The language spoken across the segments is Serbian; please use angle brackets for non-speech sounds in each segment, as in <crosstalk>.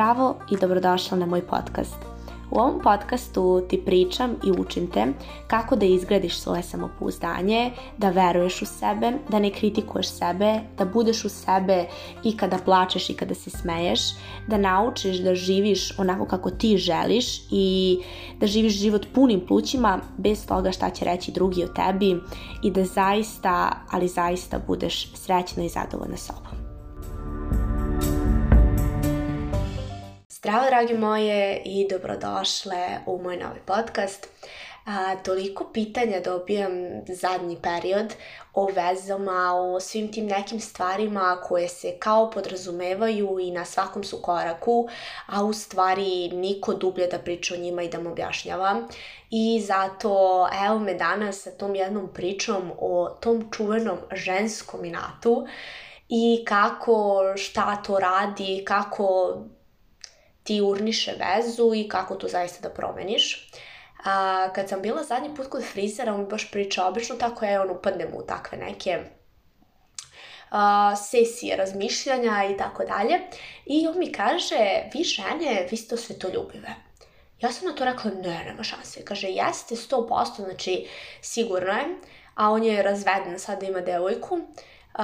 Zdravo i dobrodošla na moj podcast. U ovom podcastu ti pričam i učim te kako da izgradiš svoje samopouzdanje, da veruješ u sebe, da ne kritikuješ sebe, da budeš u sebe i kada plačeš i kada se smeješ, da naučiš da živiš onako kako ti želiš i da živiš život punim plućima bez toga šta će reći drugi o tebi i da zaista, ali zaista budeš srećna i zadovoljna sobom. Zdravo drage moje i dobrodošle u moj novi podcast. A, toliko pitanja dobijam zadnji period o vezama, o svim tim nekim stvarima koje se kao podrazumevaju i na svakom su koraku, a u stvari niko dublje da priča o njima i da mu objašnjava. I zato evo me danas sa tom jednom pričom o tom čuvenom ženskom inatu i kako šta to radi, kako ti urniše vezu i kako to zaista da promeniš. A, kad sam bila zadnji put kod frizera, on mi baš priča obično tako je, on upadne u takve neke a, sesije razmišljanja i tako dalje. I on mi kaže, vi žene, vi ste osvetoljubive. Ja sam na to rekla, ne, nema šanse. Kaže, jeste 100%, znači sigurno je, a on je razveden, sada ima devojku. Uh,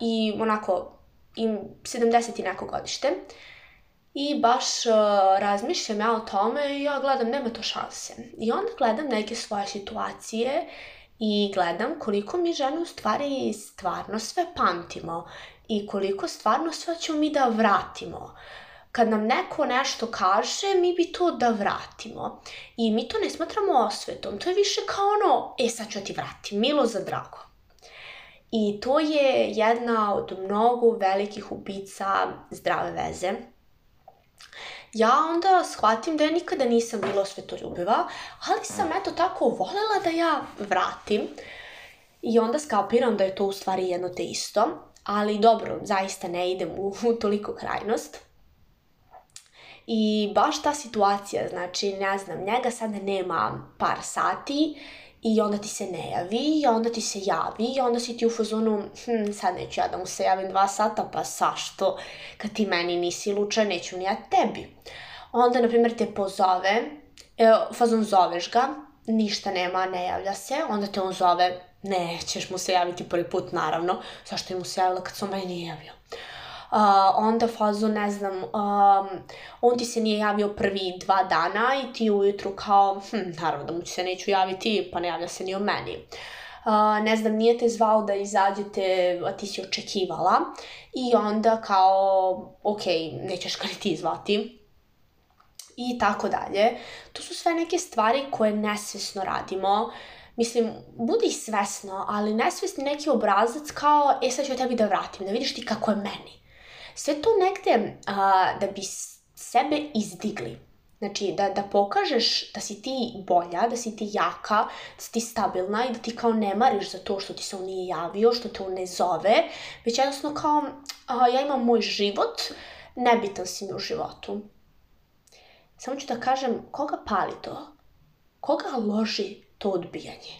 I onako, im 70 i neko godište. Uh, I baš uh, razmišljam ja o tome i ja gledam, nema to šanse. I onda gledam neke svoje situacije i gledam koliko mi žene u stvari stvarno sve pamtimo i koliko stvarno sve ćemo mi da vratimo. Kad nam neko nešto kaže, mi bi to da vratimo. I mi to ne smatramo osvetom. To je više kao ono, e sad ću ti vratim, milo za drago. I to je jedna od mnogo velikih ubica zdrave veze ja onda shvatim da ja nikada nisam bila svetoljubiva, ali sam eto tako volela da ja vratim i onda skapiram da je to u stvari jedno te isto, ali dobro, zaista ne idem u, u toliko krajnost. I baš ta situacija, znači, ne znam, njega sad nema par sati i onda ti se ne javi, i onda ti se javi, i onda si ti u fazonu, hm, sad neću ja da mu se javim dva sata, pa sašto, kad ti meni nisi luča, neću ni ja tebi. Onda, na primjer, te pozove, e, fazon zoveš ga, ništa nema, ne javlja se, onda te on zove, nećeš mu se javiti prvi put, naravno, zašto je mu se javila kad se on meni nije javio uh, onda fazu, ne znam, um, on ti se nije javio prvi dva dana i ti ujutru kao, hm, naravno da mu se neću javiti, pa ne javlja se ni o meni. Uh, ne znam, nije te zvao da izađete, a ti si očekivala i onda kao, ok, nećeš ga ni ti zvati, i tako dalje. To su sve neke stvari koje nesvesno radimo. Mislim, budi svesno, ali nesvesni neki obrazac kao, e sad ću tebi da vratim, da vidiš ti kako je meni. Sve to negde a, da bi sebe izdigli. Znači, da, da pokažeš da si ti bolja, da si ti jaka, da si ti stabilna i da ti kao ne mariš za to što ti se on nije javio, što te on ne zove, već jednostavno kao, a, ja imam moj život, nebitan si mi u životu. Samo ću da kažem, koga pali to? Koga loži to odbijanje?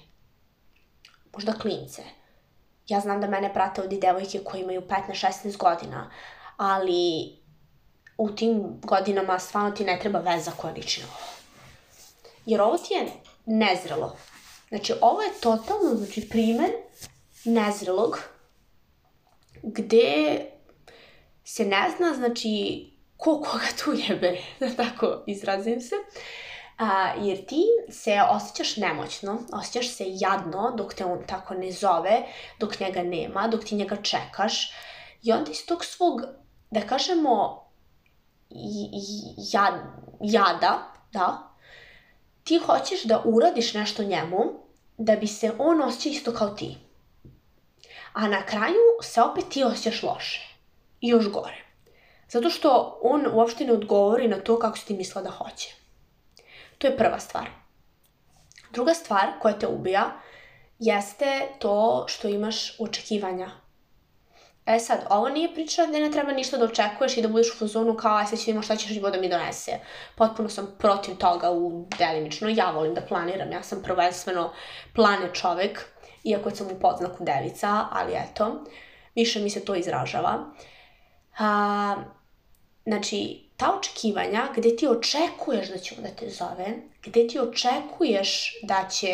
Možda klince. Ja znam da mene prate ovdje devojke koje imaju 15-16 godina, ali u tim godinama stvarno ti ne treba veza koja liči na ovo. Jer ovo ti je nezrelo. Znači, ovo je totalno, znači, primer nezrelog, gde se ne zna, znači, ko koga tu jebe, <laughs> da tako izrazim se. A, jer ti se osjećaš nemoćno, osjećaš se jadno dok te on tako ne zove, dok njega nema, dok ti njega čekaš. I onda iz tog svog da kažemo, jad, jada, da, ti hoćeš da uradiš nešto njemu da bi se on osjećao isto kao ti. A na kraju se opet ti osjećaš loše. I još gore. Zato što on uopšte ne odgovori na to kako si ti mislila da hoće. To je prva stvar. Druga stvar koja te ubija jeste to što imaš očekivanja E sad, ovo nije priča gde ne treba ništa da očekuješ i da budeš u fazonu kao aj sad ćemo šta ćeš život da mi donese. Potpuno sam protiv toga u delimično. Ja volim da planiram, ja sam prvenstveno plane čovek, iako sam u podznaku devica, ali eto, više mi se to izražava. A, znači, ta očekivanja gde ti očekuješ da će onda te zove, gde ti očekuješ da će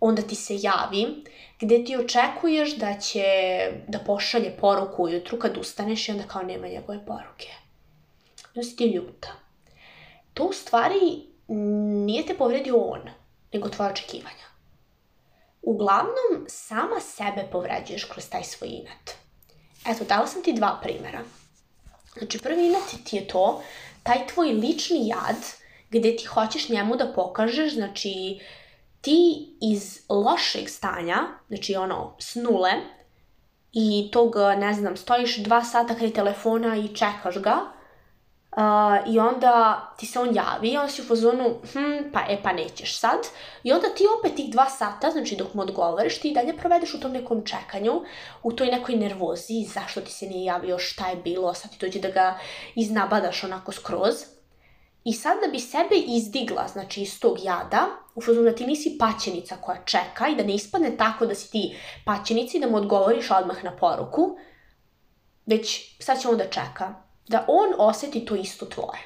onda ti se javi, gde ti očekuješ da će da pošalje poruku ujutru kad ustaneš i onda kao nema njegove poruke. I onda si ti ljuta. To u stvari nije te povredio on, nego tvoje očekivanja. Uglavnom, sama sebe povređuješ kroz taj svoj inat. Eto, dala sam ti dva primera. Znači, prvi inat ti je to, taj tvoj lični jad, gde ti hoćeš njemu da pokažeš, znači, uh, ti iz lošeg stanja, znači ono, s nule, i tog, ne znam, stojiš dva sata kraj telefona i čekaš ga, Uh, I onda ti se on javi i on si u fazonu, hm, pa e, pa nećeš sad. I onda ti opet tih dva sata, znači dok mu odgovoriš, ti dalje provedeš u tom nekom čekanju, u toj nekoj nervozi, zašto ti se nije javio, šta je bilo, sad ti dođe da ga iznabadaš onako skroz. I sad da bi sebe izdigla, znači iz tog jada, u fazonu da ti nisi paćenica koja čeka i da ne ispadne tako da si ti paćenica i da mu odgovoriš odmah na poruku, već sad će on da čeka. Da on oseti to isto tvoje.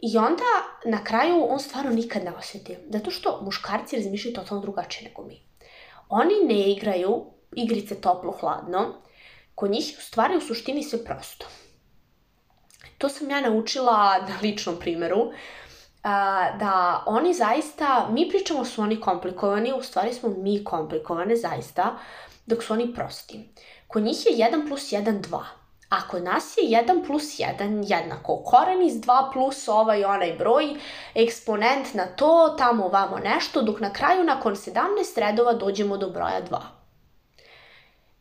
I onda, na kraju, on stvarno nikad ne oseti. Zato što muškarci razmišljaju totalno drugačije nego mi. Oni ne igraju igrice toplo-hladno. Kod njih u stvari u suštini sve prosto. To sam ja naučila na ličnom primeru. Uh, da oni zaista, mi pričamo su oni komplikovani, u stvari smo mi komplikovane zaista, dok su oni prosti. Kod njih je 1 plus 1 2, a kod nas je 1 plus 1 jednako koren iz 2 plus ovaj onaj broj, eksponent na to, tamo vamo nešto, dok na kraju nakon 17 redova dođemo do broja 2.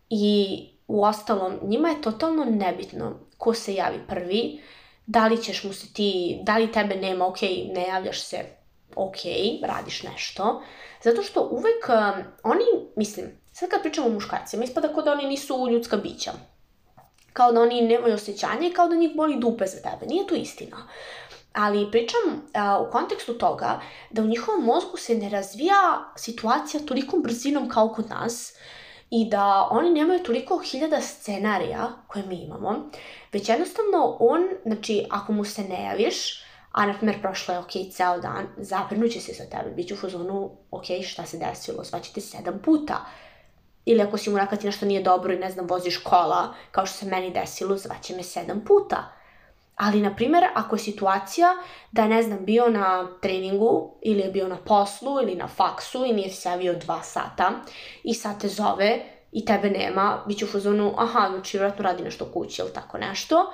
I u ostalom, njima je totalno nebitno ko se javi prvi, da li ćeš mu se ti, da li tebe nema, ok, ne javljaš se, ok, radiš nešto. Zato što uvek um, oni, mislim, sad kad pričamo o muškarcima, ispada kao da oni nisu ljudska bića. Kao da oni nemaju osjećanja i kao da njih boli dupe za tebe. Nije to istina. Ali pričam a, uh, u kontekstu toga da u njihovom mozgu se ne razvija situacija tolikom brzinom kao kod nas i da oni nemaju toliko hiljada scenarija koje mi imamo, već jednostavno on, znači, ako mu se ne javiš, a na primjer prošlo je ok ceo dan, zaprinut se za tebe, bit će u fazonu ok šta se desilo, svaće ti sedam puta. Ili ako si mu rekla ti nešto nije dobro i ne znam, voziš kola, kao što se meni desilo, zvaće me sedam puta Ali, na primjer, ako je situacija da je, ne znam, bio na treningu ili je bio na poslu ili na faksu i nije se javio dva sata i sad te zove i tebe nema, bit će u fazonu, aha, znači vjerojatno radi nešto u kući ili tako nešto.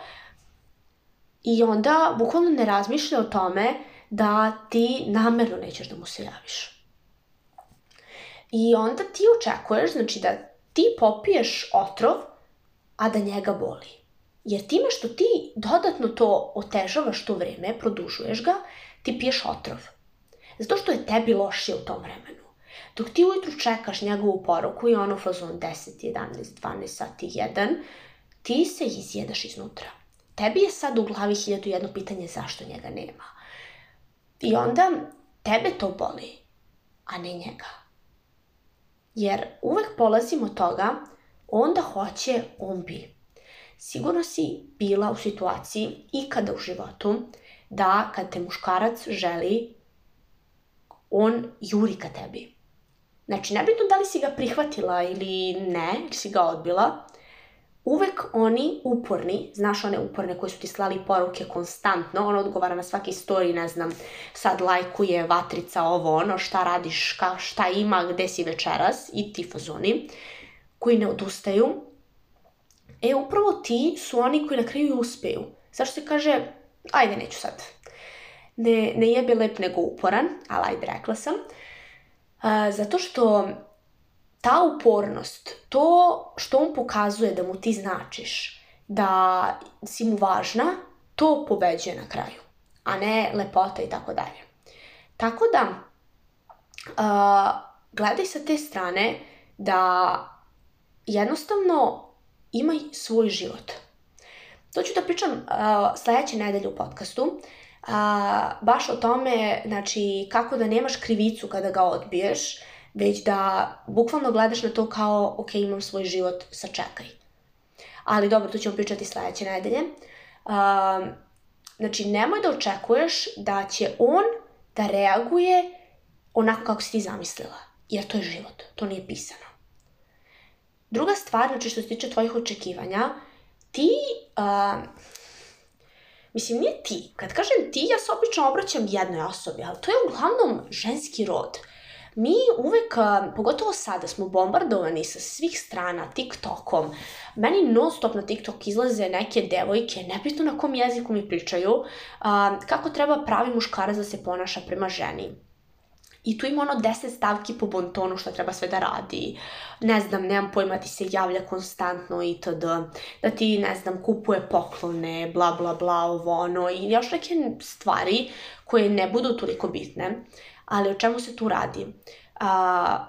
I onda bukvalno ne razmišlja o tome da ti namerno nećeš da mu se javiš. I onda ti očekuješ, znači da ti popiješ otrov, a da njega boli. Jer time što ti dodatno to otežavaš to vreme, produžuješ ga, ti piješ otrov. Zato što je tebi lošije u tom vremenu. Dok ti ujutru čekaš njegovu poruku i ono fazon 10, 11, 12 sati, 1, ti se izjedaš iznutra. Tebi je sad u glavi hiljadu jedno pitanje zašto njega nema. I onda tebe to boli, a ne njega. Jer uvek polazimo toga, onda hoće, on bi. Sigurno si bila u situaciji ikada u životu da kad te muškarac želi, on juri ka tebi. Znači, nebitno da li si ga prihvatila ili ne, ili si ga odbila, uvek oni uporni, znaš one uporne koji su ti slali poruke konstantno, on odgovara na svaki story, ne znam, sad lajkuje vatrica ovo ono, šta radiš, ka, šta ima, gde si večeras i ti fazoni, koji ne odustaju, E, upravo ti su oni koji na kraju uspeju. Zašto se kaže, ajde, neću sad. Ne, ne jebe lep nego uporan, ali ajde, rekla sam. A, zato što ta upornost, to što on pokazuje da mu ti značiš, da si mu važna, to pobeđuje na kraju, a ne lepota i tako dalje. Tako da, uh, gledaj sa te strane da jednostavno imaj svoj život. To ću da pričam uh, sledeće nedelje u podcastu, a, baš o tome znači, kako da nemaš krivicu kada ga odbiješ, već da bukvalno gledaš na to kao ok, imam svoj život, sačekaj. Ali dobro, to ćemo pričati sledeće nedelje. Um, znači, nemoj da očekuješ da će on da reaguje onako kako si ti zamislila. Jer to je život, to nije pisano. Druga stvar, znači što se tiče tvojih očekivanja, ti, uh, mislim nije ti, kad kažem ti, ja se obično obraćam jednoj osobi, ali to je uglavnom ženski rod. Mi uvek, pogotovo sada, smo bombardovani sa svih strana TikTokom. Meni non stop na TikTok izlaze neke devojke, nebitno na kom jeziku mi pričaju, kako treba pravi muškarac da se ponaša prema ženi i tu ima ono 10 stavki po bontonu što treba sve da radi. Ne znam, nemam pojma, da ti se javlja konstantno i itd. Da ti, ne znam, kupuje poklone, bla bla bla, ovo ono i još neke stvari koje ne budu toliko bitne. Ali o čemu se tu radi? A,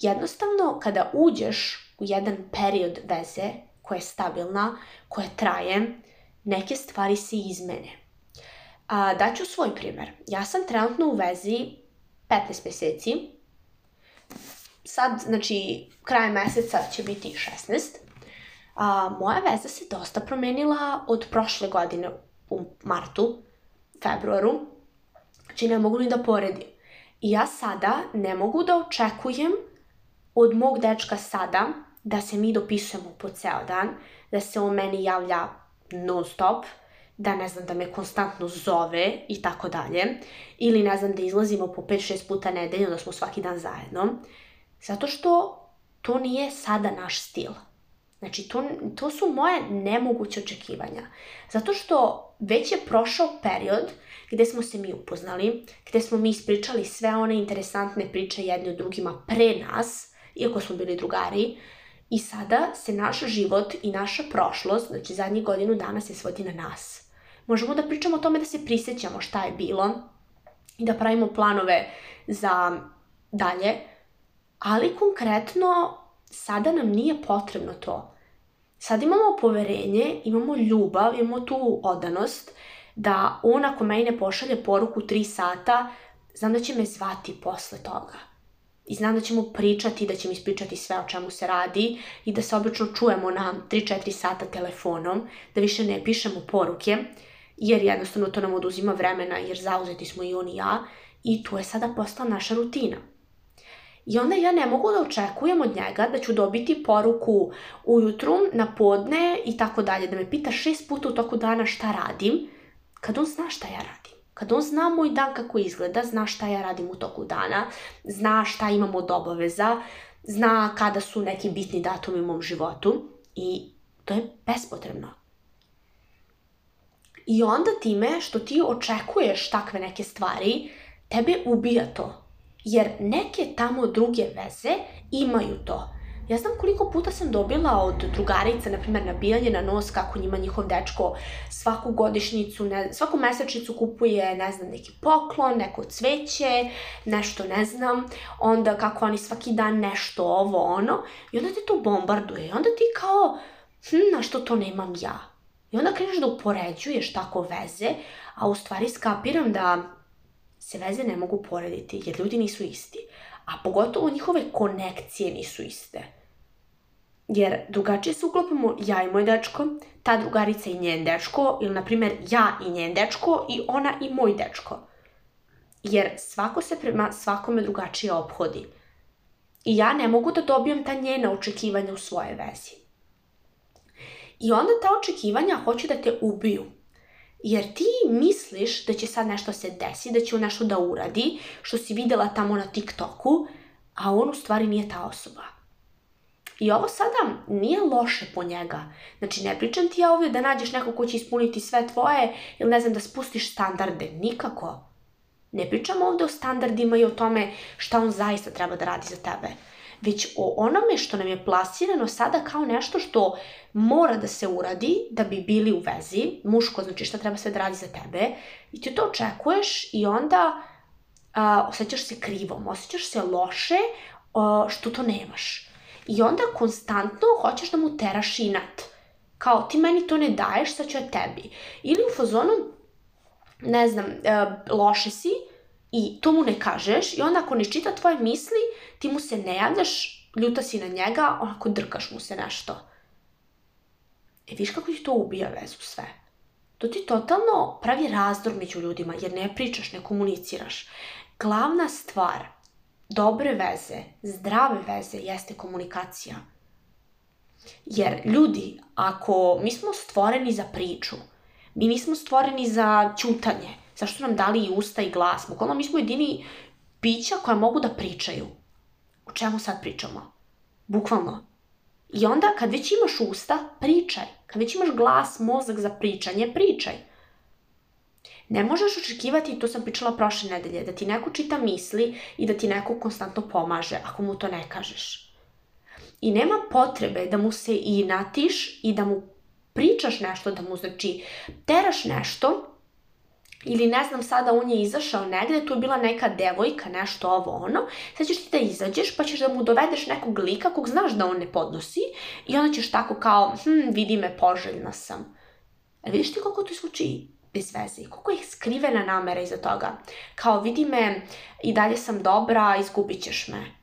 jednostavno, kada uđeš u jedan period veze koja je stabilna, koja traje, neke stvari se izmene. A, daću svoj primer. Ja sam trenutno u vezi 15 meseci. Sad, znači, kraj meseca će biti 16. A, moja veza se dosta promenila od prošle godine u martu, februaru. Znači, ne mogu ni da poredim. I ja sada ne mogu da očekujem od mog dečka sada da se mi dopisujemo po ceo dan, da se on meni javlja non stop, da ne znam da me konstantno zove i tako dalje ili ne znam da izlazimo po 5-6 puta nedeljno da smo svaki dan zajedno zato što to nije sada naš stil. Znači to to su moje nemoguće očekivanja. Zato što već je prošao period gde smo se mi upoznali, gde smo mi ispričali sve one interesantne priče jedni od drugima pre nas, iako smo bili drugari, I sada se naš život i naša prošlost, znači zadnjih godinu dana se svodi na nas. Možemo da pričamo o tome da se prisjećamo šta je bilo i da pravimo planove za dalje, ali konkretno sada nam nije potrebno to. Sad imamo poverenje, imamo ljubav, imamo tu odanost da on ako meni pošalje poruku 3 sata, znam da će me zvati posle toga. I znam da ćemo pričati, da će mi ispričati sve o čemu se radi i da se obično čujemo na 3-4 sata telefonom, da više ne pišemo poruke jer jednostavno to nam oduzima vremena jer zauzeti smo i on i ja i to je sada postala naša rutina. I onda ja ne mogu da očekujem od njega da ću dobiti poruku ujutru, na podne i tako dalje, da me pita šest puta u toku dana šta radim, kad on zna šta ja radim. Kad on zna moj dan kako izgleda, zna šta ja radim u toku dana, zna šta imam od obaveza, zna kada su neki bitni datumi u mom životu i to je bespotrebno. I onda time što ti očekuješ takve neke stvari, tebe ubija to. Jer neke tamo druge veze imaju to. Ja znam koliko puta sam dobila od drugarica, na primjer, nabijanje na nos kako njima njihov dečko svaku godišnjicu, ne, svaku mesečnicu kupuje, ne znam, neki poklon, neko cveće, nešto ne znam, onda kako oni svaki dan nešto ovo ono i onda te to bombarduje i onda ti kao, hm, na što to nemam ja? I onda kreneš da upoređuješ tako veze, a u stvari skapiram da se veze ne mogu porediti, jer ljudi nisu isti. A pogotovo njihove konekcije nisu iste. Jer drugačije se uklopimo ja i moj dečko, ta drugarica i njen dečko, ili na primer ja i njen dečko i ona i moj dečko. Jer svako se prema svakome drugačije obhodi. I ja ne mogu da dobijem ta njena očekivanja u svoje vezi. I onda ta očekivanja hoće da te ubiju. Jer ti misliš da će sad nešto se desi, da će on nešto da uradi, što si videla tamo na TikToku, a on u stvari nije ta osoba. I ovo sada nije loše po njega. Znači, ne pričam ti ja ovdje da nađeš nekog ko će ispuniti sve tvoje ili ne znam da spustiš standarde. Nikako. Ne pričam ovdje o standardima i o tome šta on zaista treba da radi za tebe već o onome što nam je plasirano sada kao nešto što mora da se uradi da bi bili u vezi, muško, znači šta treba sve da radi za tebe, i ti to očekuješ i onda a, osjećaš se krivom, osjećaš se loše a, što to nemaš. I onda konstantno hoćeš da mu teraš inat. Kao, ti meni to ne daješ, sad ću ja tebi. Ili u fazonu, ne znam, e, loše si, i to mu ne kažeš i onda ako ne čita tvoje misli, ti mu se ne javljaš, ljuta si na njega, onako drkaš mu se nešto. E viš kako ti to ubija vezu sve. To ti totalno pravi razdor među ljudima jer ne pričaš, ne komuniciraš. Glavna stvar dobre veze, zdrave veze jeste komunikacija. Jer ljudi, ako mi smo stvoreni za priču, mi nismo stvoreni za ćutanje – Zašto nam dali i usta i glas? Bukvalno mi smo jedini pića koja mogu da pričaju. O čemu sad pričamo? Bukvalno. I onda kad već imaš usta, pričaj. Kad već imaš glas, mozak za pričanje, pričaj. Ne možeš očekivati, to sam pričala prošle nedelje, da ti neko čita misli i da ti neko konstantno pomaže ako mu to ne kažeš. I nema potrebe da mu se inatiš i da mu pričaš nešto, da mu znači teraš nešto ili ne znam sada, on je izašao negde, tu je bila neka devojka, nešto ovo ono, sad ćeš ti da izađeš pa ćeš da mu dovedeš nekog lika kog znaš da on ne podnosi i onda ćeš tako kao, hm, vidi me, poželjna sam. Ali e, vidiš ti koliko to zvuči bez veze i koliko je skrivena namera iza toga. Kao, vidi me, i dalje sam dobra, izgubit ćeš me.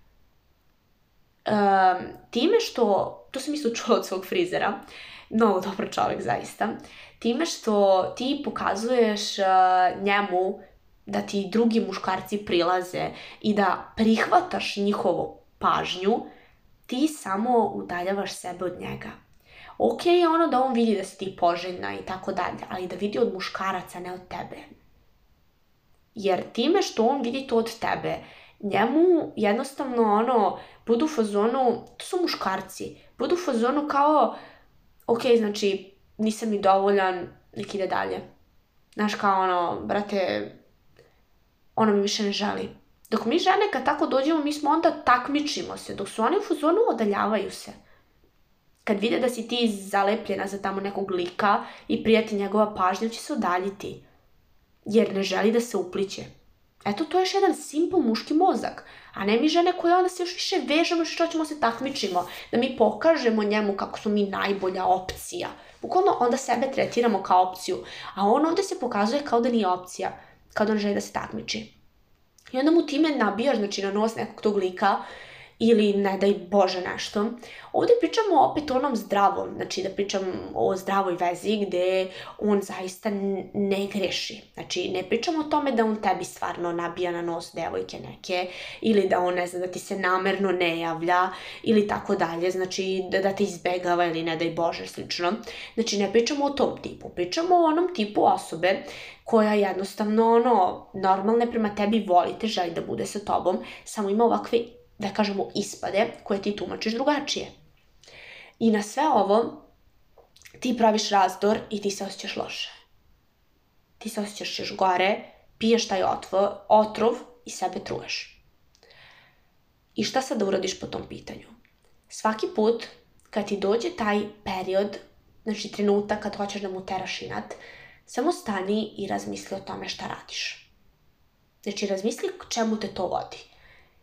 Um, time što, to sam isto čula od svog frizera, uh, mnogo dobar čovjek zaista. Time što ti pokazuješ uh, njemu da ti drugi muškarci prilaze i da prihvataš njihovu pažnju, ti samo udaljavaš sebe od njega. Ok je ono da on vidi da si ti poželjna i tako dalje, ali da vidi od muškaraca, ne od tebe. Jer time što on vidi to od tebe, njemu jednostavno ono, budu u fazonu, to su muškarci, budu u fazonu kao, ok, znači, nisam ni dovoljan, nek ide dalje. Znaš, kao ono, brate, ono mi više ne želi. Dok mi žene, kad tako dođemo, mi smo onda takmičimo se. Dok su oni u fuzonu, odaljavaju se. Kad vide da si ti zalepljena za tamo nekog lika i prijati njegova pažnja, će se odaljiti. Jer ne želi da se upliće. Eto, to je još jedan simple muški mozak. A ne mi žene koje onda se još više vežemo, što ćemo se takmičimo, da mi pokažemo njemu kako smo mi najbolja opcija. Bukvalno onda sebe tretiramo kao opciju, a on ovde se pokazuje kao da nije opcija, kao da on želi da se takmiči. I onda mu time nabijaš, znači, na nos nekog tog lika ili ne daj Bože nešto. Ovde pričamo opet o onom zdravom, znači da pričam o zdravoj vezi gde on zaista ne greši. Znači ne pričamo o tome da on tebi stvarno nabija na nos devojke neke ili da on ne zna da ti se namerno ne javlja ili tako dalje, znači da, da te izbegava ili ne daj Bože slično. Znači ne pričamo o tom tipu, pričamo o onom tipu osobe koja jednostavno ono normalne prema tebi voli te želi da bude sa tobom, samo ima ovakve da kažemo, ispade koje ti tumačiš drugačije. I na sve ovo ti praviš razdor i ti se osjećaš loše. Ti se osjećaš još gore, piješ taj otvor, otrov i sebe truješ. I šta sad da uradiš po tom pitanju? Svaki put kad ti dođe taj period, znači trenutak kad hoćeš da mu teraš inat, samo stani i razmisli o tome šta radiš. Znači, razmisli čemu te to vodi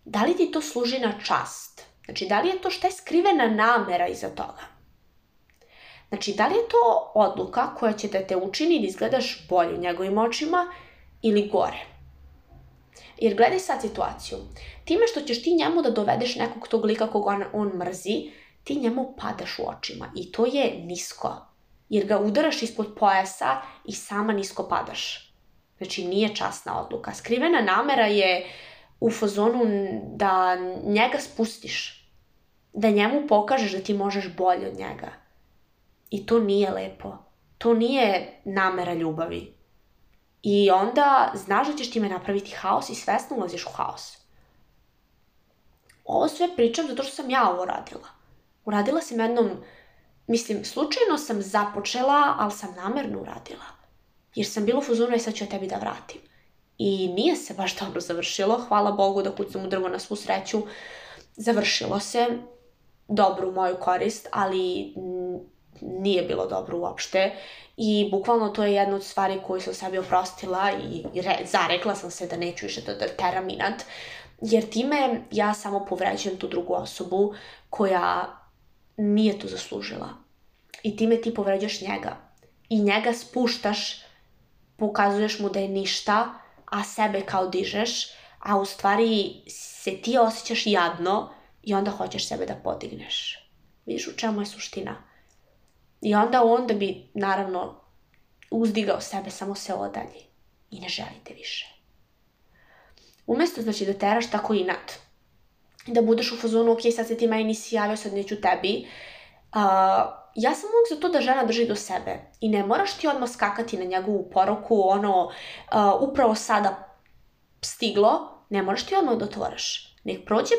da li ti to služi na čast? Znači, da li je to šta je skrivena namera iza toga? Znači, da li je to odluka koja će da te učini da izgledaš bolje u njegovim očima ili gore? Jer gledaj sad situaciju. Time što ćeš ti njemu da dovedeš nekog tog lika kog on, on mrzi, ti njemu padaš u očima i to je nisko. Jer ga udaraš ispod pojasa i sama nisko padaš. Znači, nije časna odluka. Skrivena namera je uh, u fazonu da njega spustiš. Da njemu pokažeš da ti možeš bolje od njega. I to nije lepo. To nije namera ljubavi. I onda znaš da ćeš time napraviti haos i svesno ulaziš u haos. Ovo sve pričam zato što sam ja ovo radila. Uradila sam jednom, mislim, slučajno sam započela, ali sam namerno uradila. Jer sam bila u fuzonu i e, sad ću ja tebi da vratim i nije se baš dobro završilo. Hvala Bogu da kucam u drvo na svu sreću. Završilo se dobro u moju korist, ali nije bilo dobro uopšte i bukvalno to je jedna od stvari koju sam sebi oprostila i re, zarekla sam se da neću više da, da teram inat, jer time ja samo povređujem tu drugu osobu koja nije to zaslužila. I time ti povređaš njega. I njega spuštaš, pokazuješ mu da je ništa a sebe kao dižeš, a u stvari se ti osjećaš jadno i onda hoćeš sebe da podigneš. Viš u čemu je suština. I onda onda bi, naravno, uzdigao sebe, samo se odalji. I ne želite više. Umesto, znači, da teraš tako inat. Da budeš u fazonu, ok, sad se ti meni nisi javio, sad neću tebi. Uh, ja sam uvijek za to da žena drži do sebe i ne moraš ti odmah skakati na njegovu poruku, ono, uh, upravo sada stiglo, ne moraš ti odmah da otvoraš. Nek prođe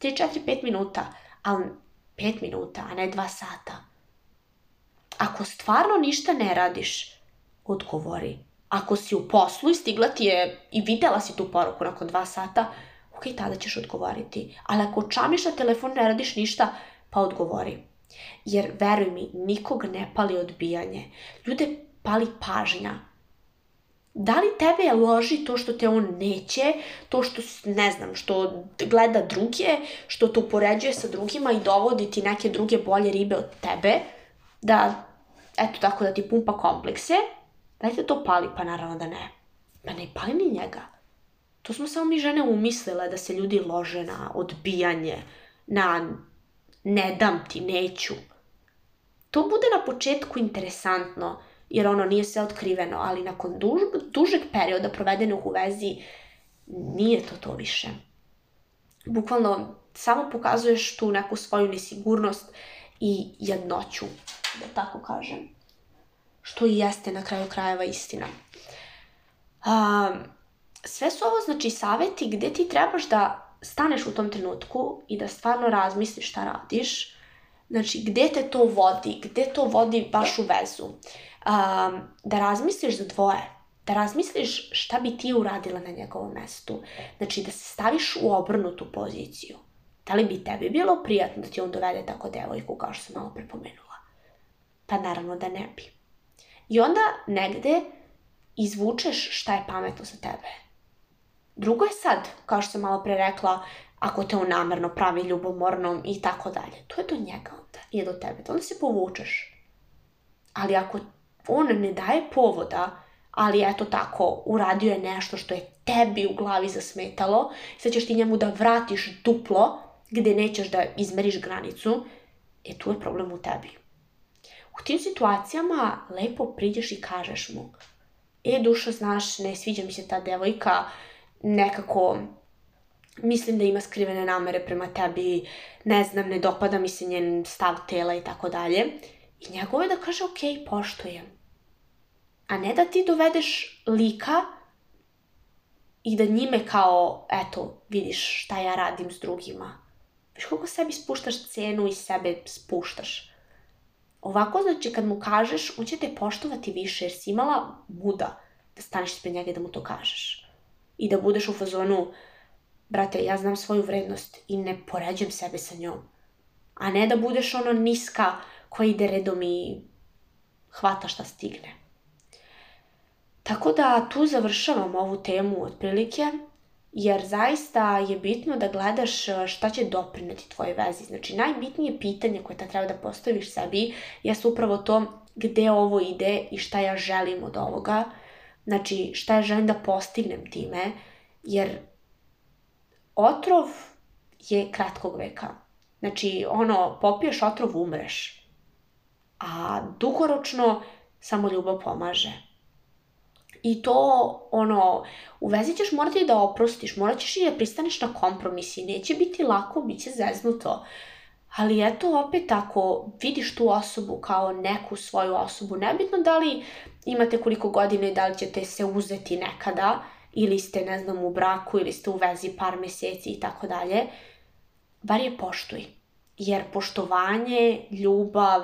3, 4, 5 minuta, ali 5 minuta, a ne 2 sata. Ako stvarno ništa ne radiš, odgovori. Ako si u poslu i stigla ti je i videla si tu poruku nakon 2 sata, ok, tada ćeš odgovoriti. Ali ako čamiš na telefon, ne radiš ništa, pa odgovori. Jer, veruj mi, nikog ne pali odbijanje. Ljude pali pažnja. Da li tebe loži to što te on neće, to što, ne znam, što gleda druge, što te upoređuje sa drugima i dovodi ti neke druge bolje ribe od tebe, da, eto tako da ti pumpa komplekse, da li te to pali? Pa naravno da ne. Pa ne pali ni njega. To smo samo mi žene umislile da se ljudi lože na odbijanje, na ne dam ti, neću. To bude na početku interesantno, jer ono nije sve otkriveno, ali nakon duž, dužeg perioda provedenog u vezi nije to to više. Bukvalno samo pokazuješ tu neku svoju nesigurnost i jednoću, da tako kažem. Što i jeste na kraju krajeva istina. Um, sve su ovo znači saveti gde ti trebaš da staneš u tom trenutku i da stvarno razmisliš šta radiš, znači gde te to vodi, gde to vodi baš u vezu. Um, da razmisliš za dvoje, da razmisliš šta bi ti uradila na njegovom mestu. Znači da se staviš u obrnutu poziciju. Da li bi tebi bilo prijatno da ti on dovede tako devojku kao što sam malo prepomenula? Pa naravno da ne bi. I onda negde izvučeš šta je pametno za tebe Drugo je sad, kao što sam malo pre rekla, ako te on namerno pravi ljubomornom i tako dalje. To je do njega onda, nije do tebe. Onda se povučeš. Ali ako on ne daje povoda, ali eto tako, uradio je nešto što je tebi u glavi zasmetalo, sad ćeš ti njemu da vratiš duplo gde nećeš da izmeriš granicu, e tu je problem u tebi. U tim situacijama lepo priđeš i kažeš mu, e dušo, znaš, ne sviđa mi se ta devojka, uh, nekako mislim da ima skrivene namere prema tebi, ne znam, ne dopada mi se njen stav tela i tako dalje. I njegovo je da kaže, ok, poštujem. A ne da ti dovedeš lika i da njime kao, eto, vidiš šta ja radim s drugima. Viš koliko sebi spuštaš cenu i sebe spuštaš. Ovako, znači, kad mu kažeš, on će te poštovati više jer si imala muda da staniš ispred njega i da mu to kažeš i da budeš u fazonu brate, ja znam svoju vrednost i ne poređam sebe sa njom. A ne da budeš ono niska koja ide redom i hvata šta stigne. Tako da tu završavam ovu temu otprilike, jer zaista je bitno da gledaš e, šta će doprineti tvoje vezi. Znači, najbitnije pitanje koje ta treba da postaviš sebi jesu upravo to gde ovo ide i šta ja želim od ovoga Znači, šta ja želim da postignem time, jer otrov je kratkog veka. Znači, ono, popiješ otrov, umreš. A dugoročno samo ljubav pomaže. I to, ono, u vezi ćeš morati da oprostiš, morat ćeš i da pristaneš na kompromis neće biti lako, bit će zeznuto. Uh, ali eto opet ako vidiš tu osobu kao neku svoju osobu, nebitno da li imate koliko godina i da li ćete se uzeti nekada, ili ste, ne znam, u braku, ili ste u vezi par meseci i tako dalje, bar je poštuj. Jer poštovanje, ljubav,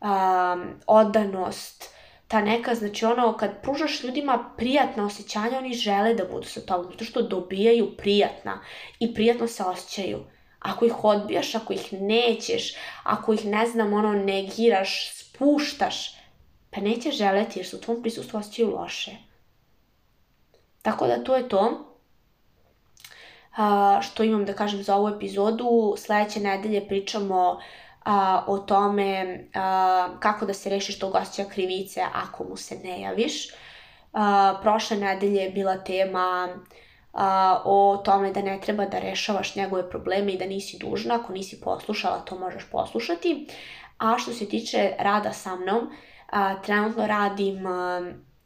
um, odanost, ta neka, znači ono, kad pružaš ljudima prijatna osjećanja, oni žele da budu sa tobom, zato što dobijaju prijatna i prijatno se osjećaju ako ih odbijaš, ako ih nećeš, ako ih, ne znam, ono, negiraš, spuštaš, pa neće želeti jer se u tvom prisustvu osjećaju loše. Tako da to je to a, što imam da kažem za ovu epizodu. Sledeće nedelje pričamo a, o tome a, kako da se rešiš tog osjećaja krivice ako mu se ne javiš. A, prošle nedelje je bila tema... A, a, o tome da ne treba da rešavaš njegove probleme i da nisi dužna, ako nisi poslušala to možeš poslušati. A što se tiče rada sa mnom, a, trenutno radim a,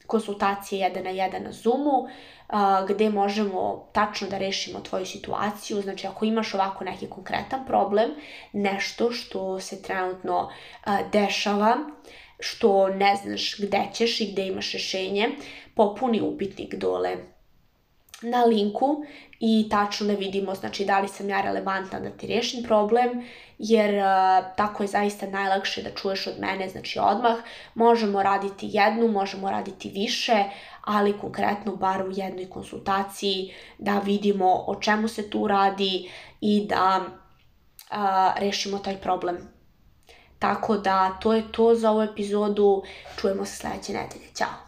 konsultacije jedan na jedan na Zoomu, a, gde možemo tačno da rešimo tvoju situaciju. Znači, ako imaš ovako neki konkretan problem, nešto što se trenutno a, dešava, što ne znaš gde ćeš i gde imaš rešenje, popuni upitnik dole na linku i tačno ne da vidimo znači da li sam ja relevantna da ti rešim problem jer uh, tako je zaista najlakše da čuješ od mene znači odmah možemo raditi jednu možemo raditi više ali konkretno bar u jednoj konsultaciji da vidimo o čemu se tu radi i da uh, rešimo taj problem tako da to je to za ovu epizodu čujemo se sledeće nedelje ćao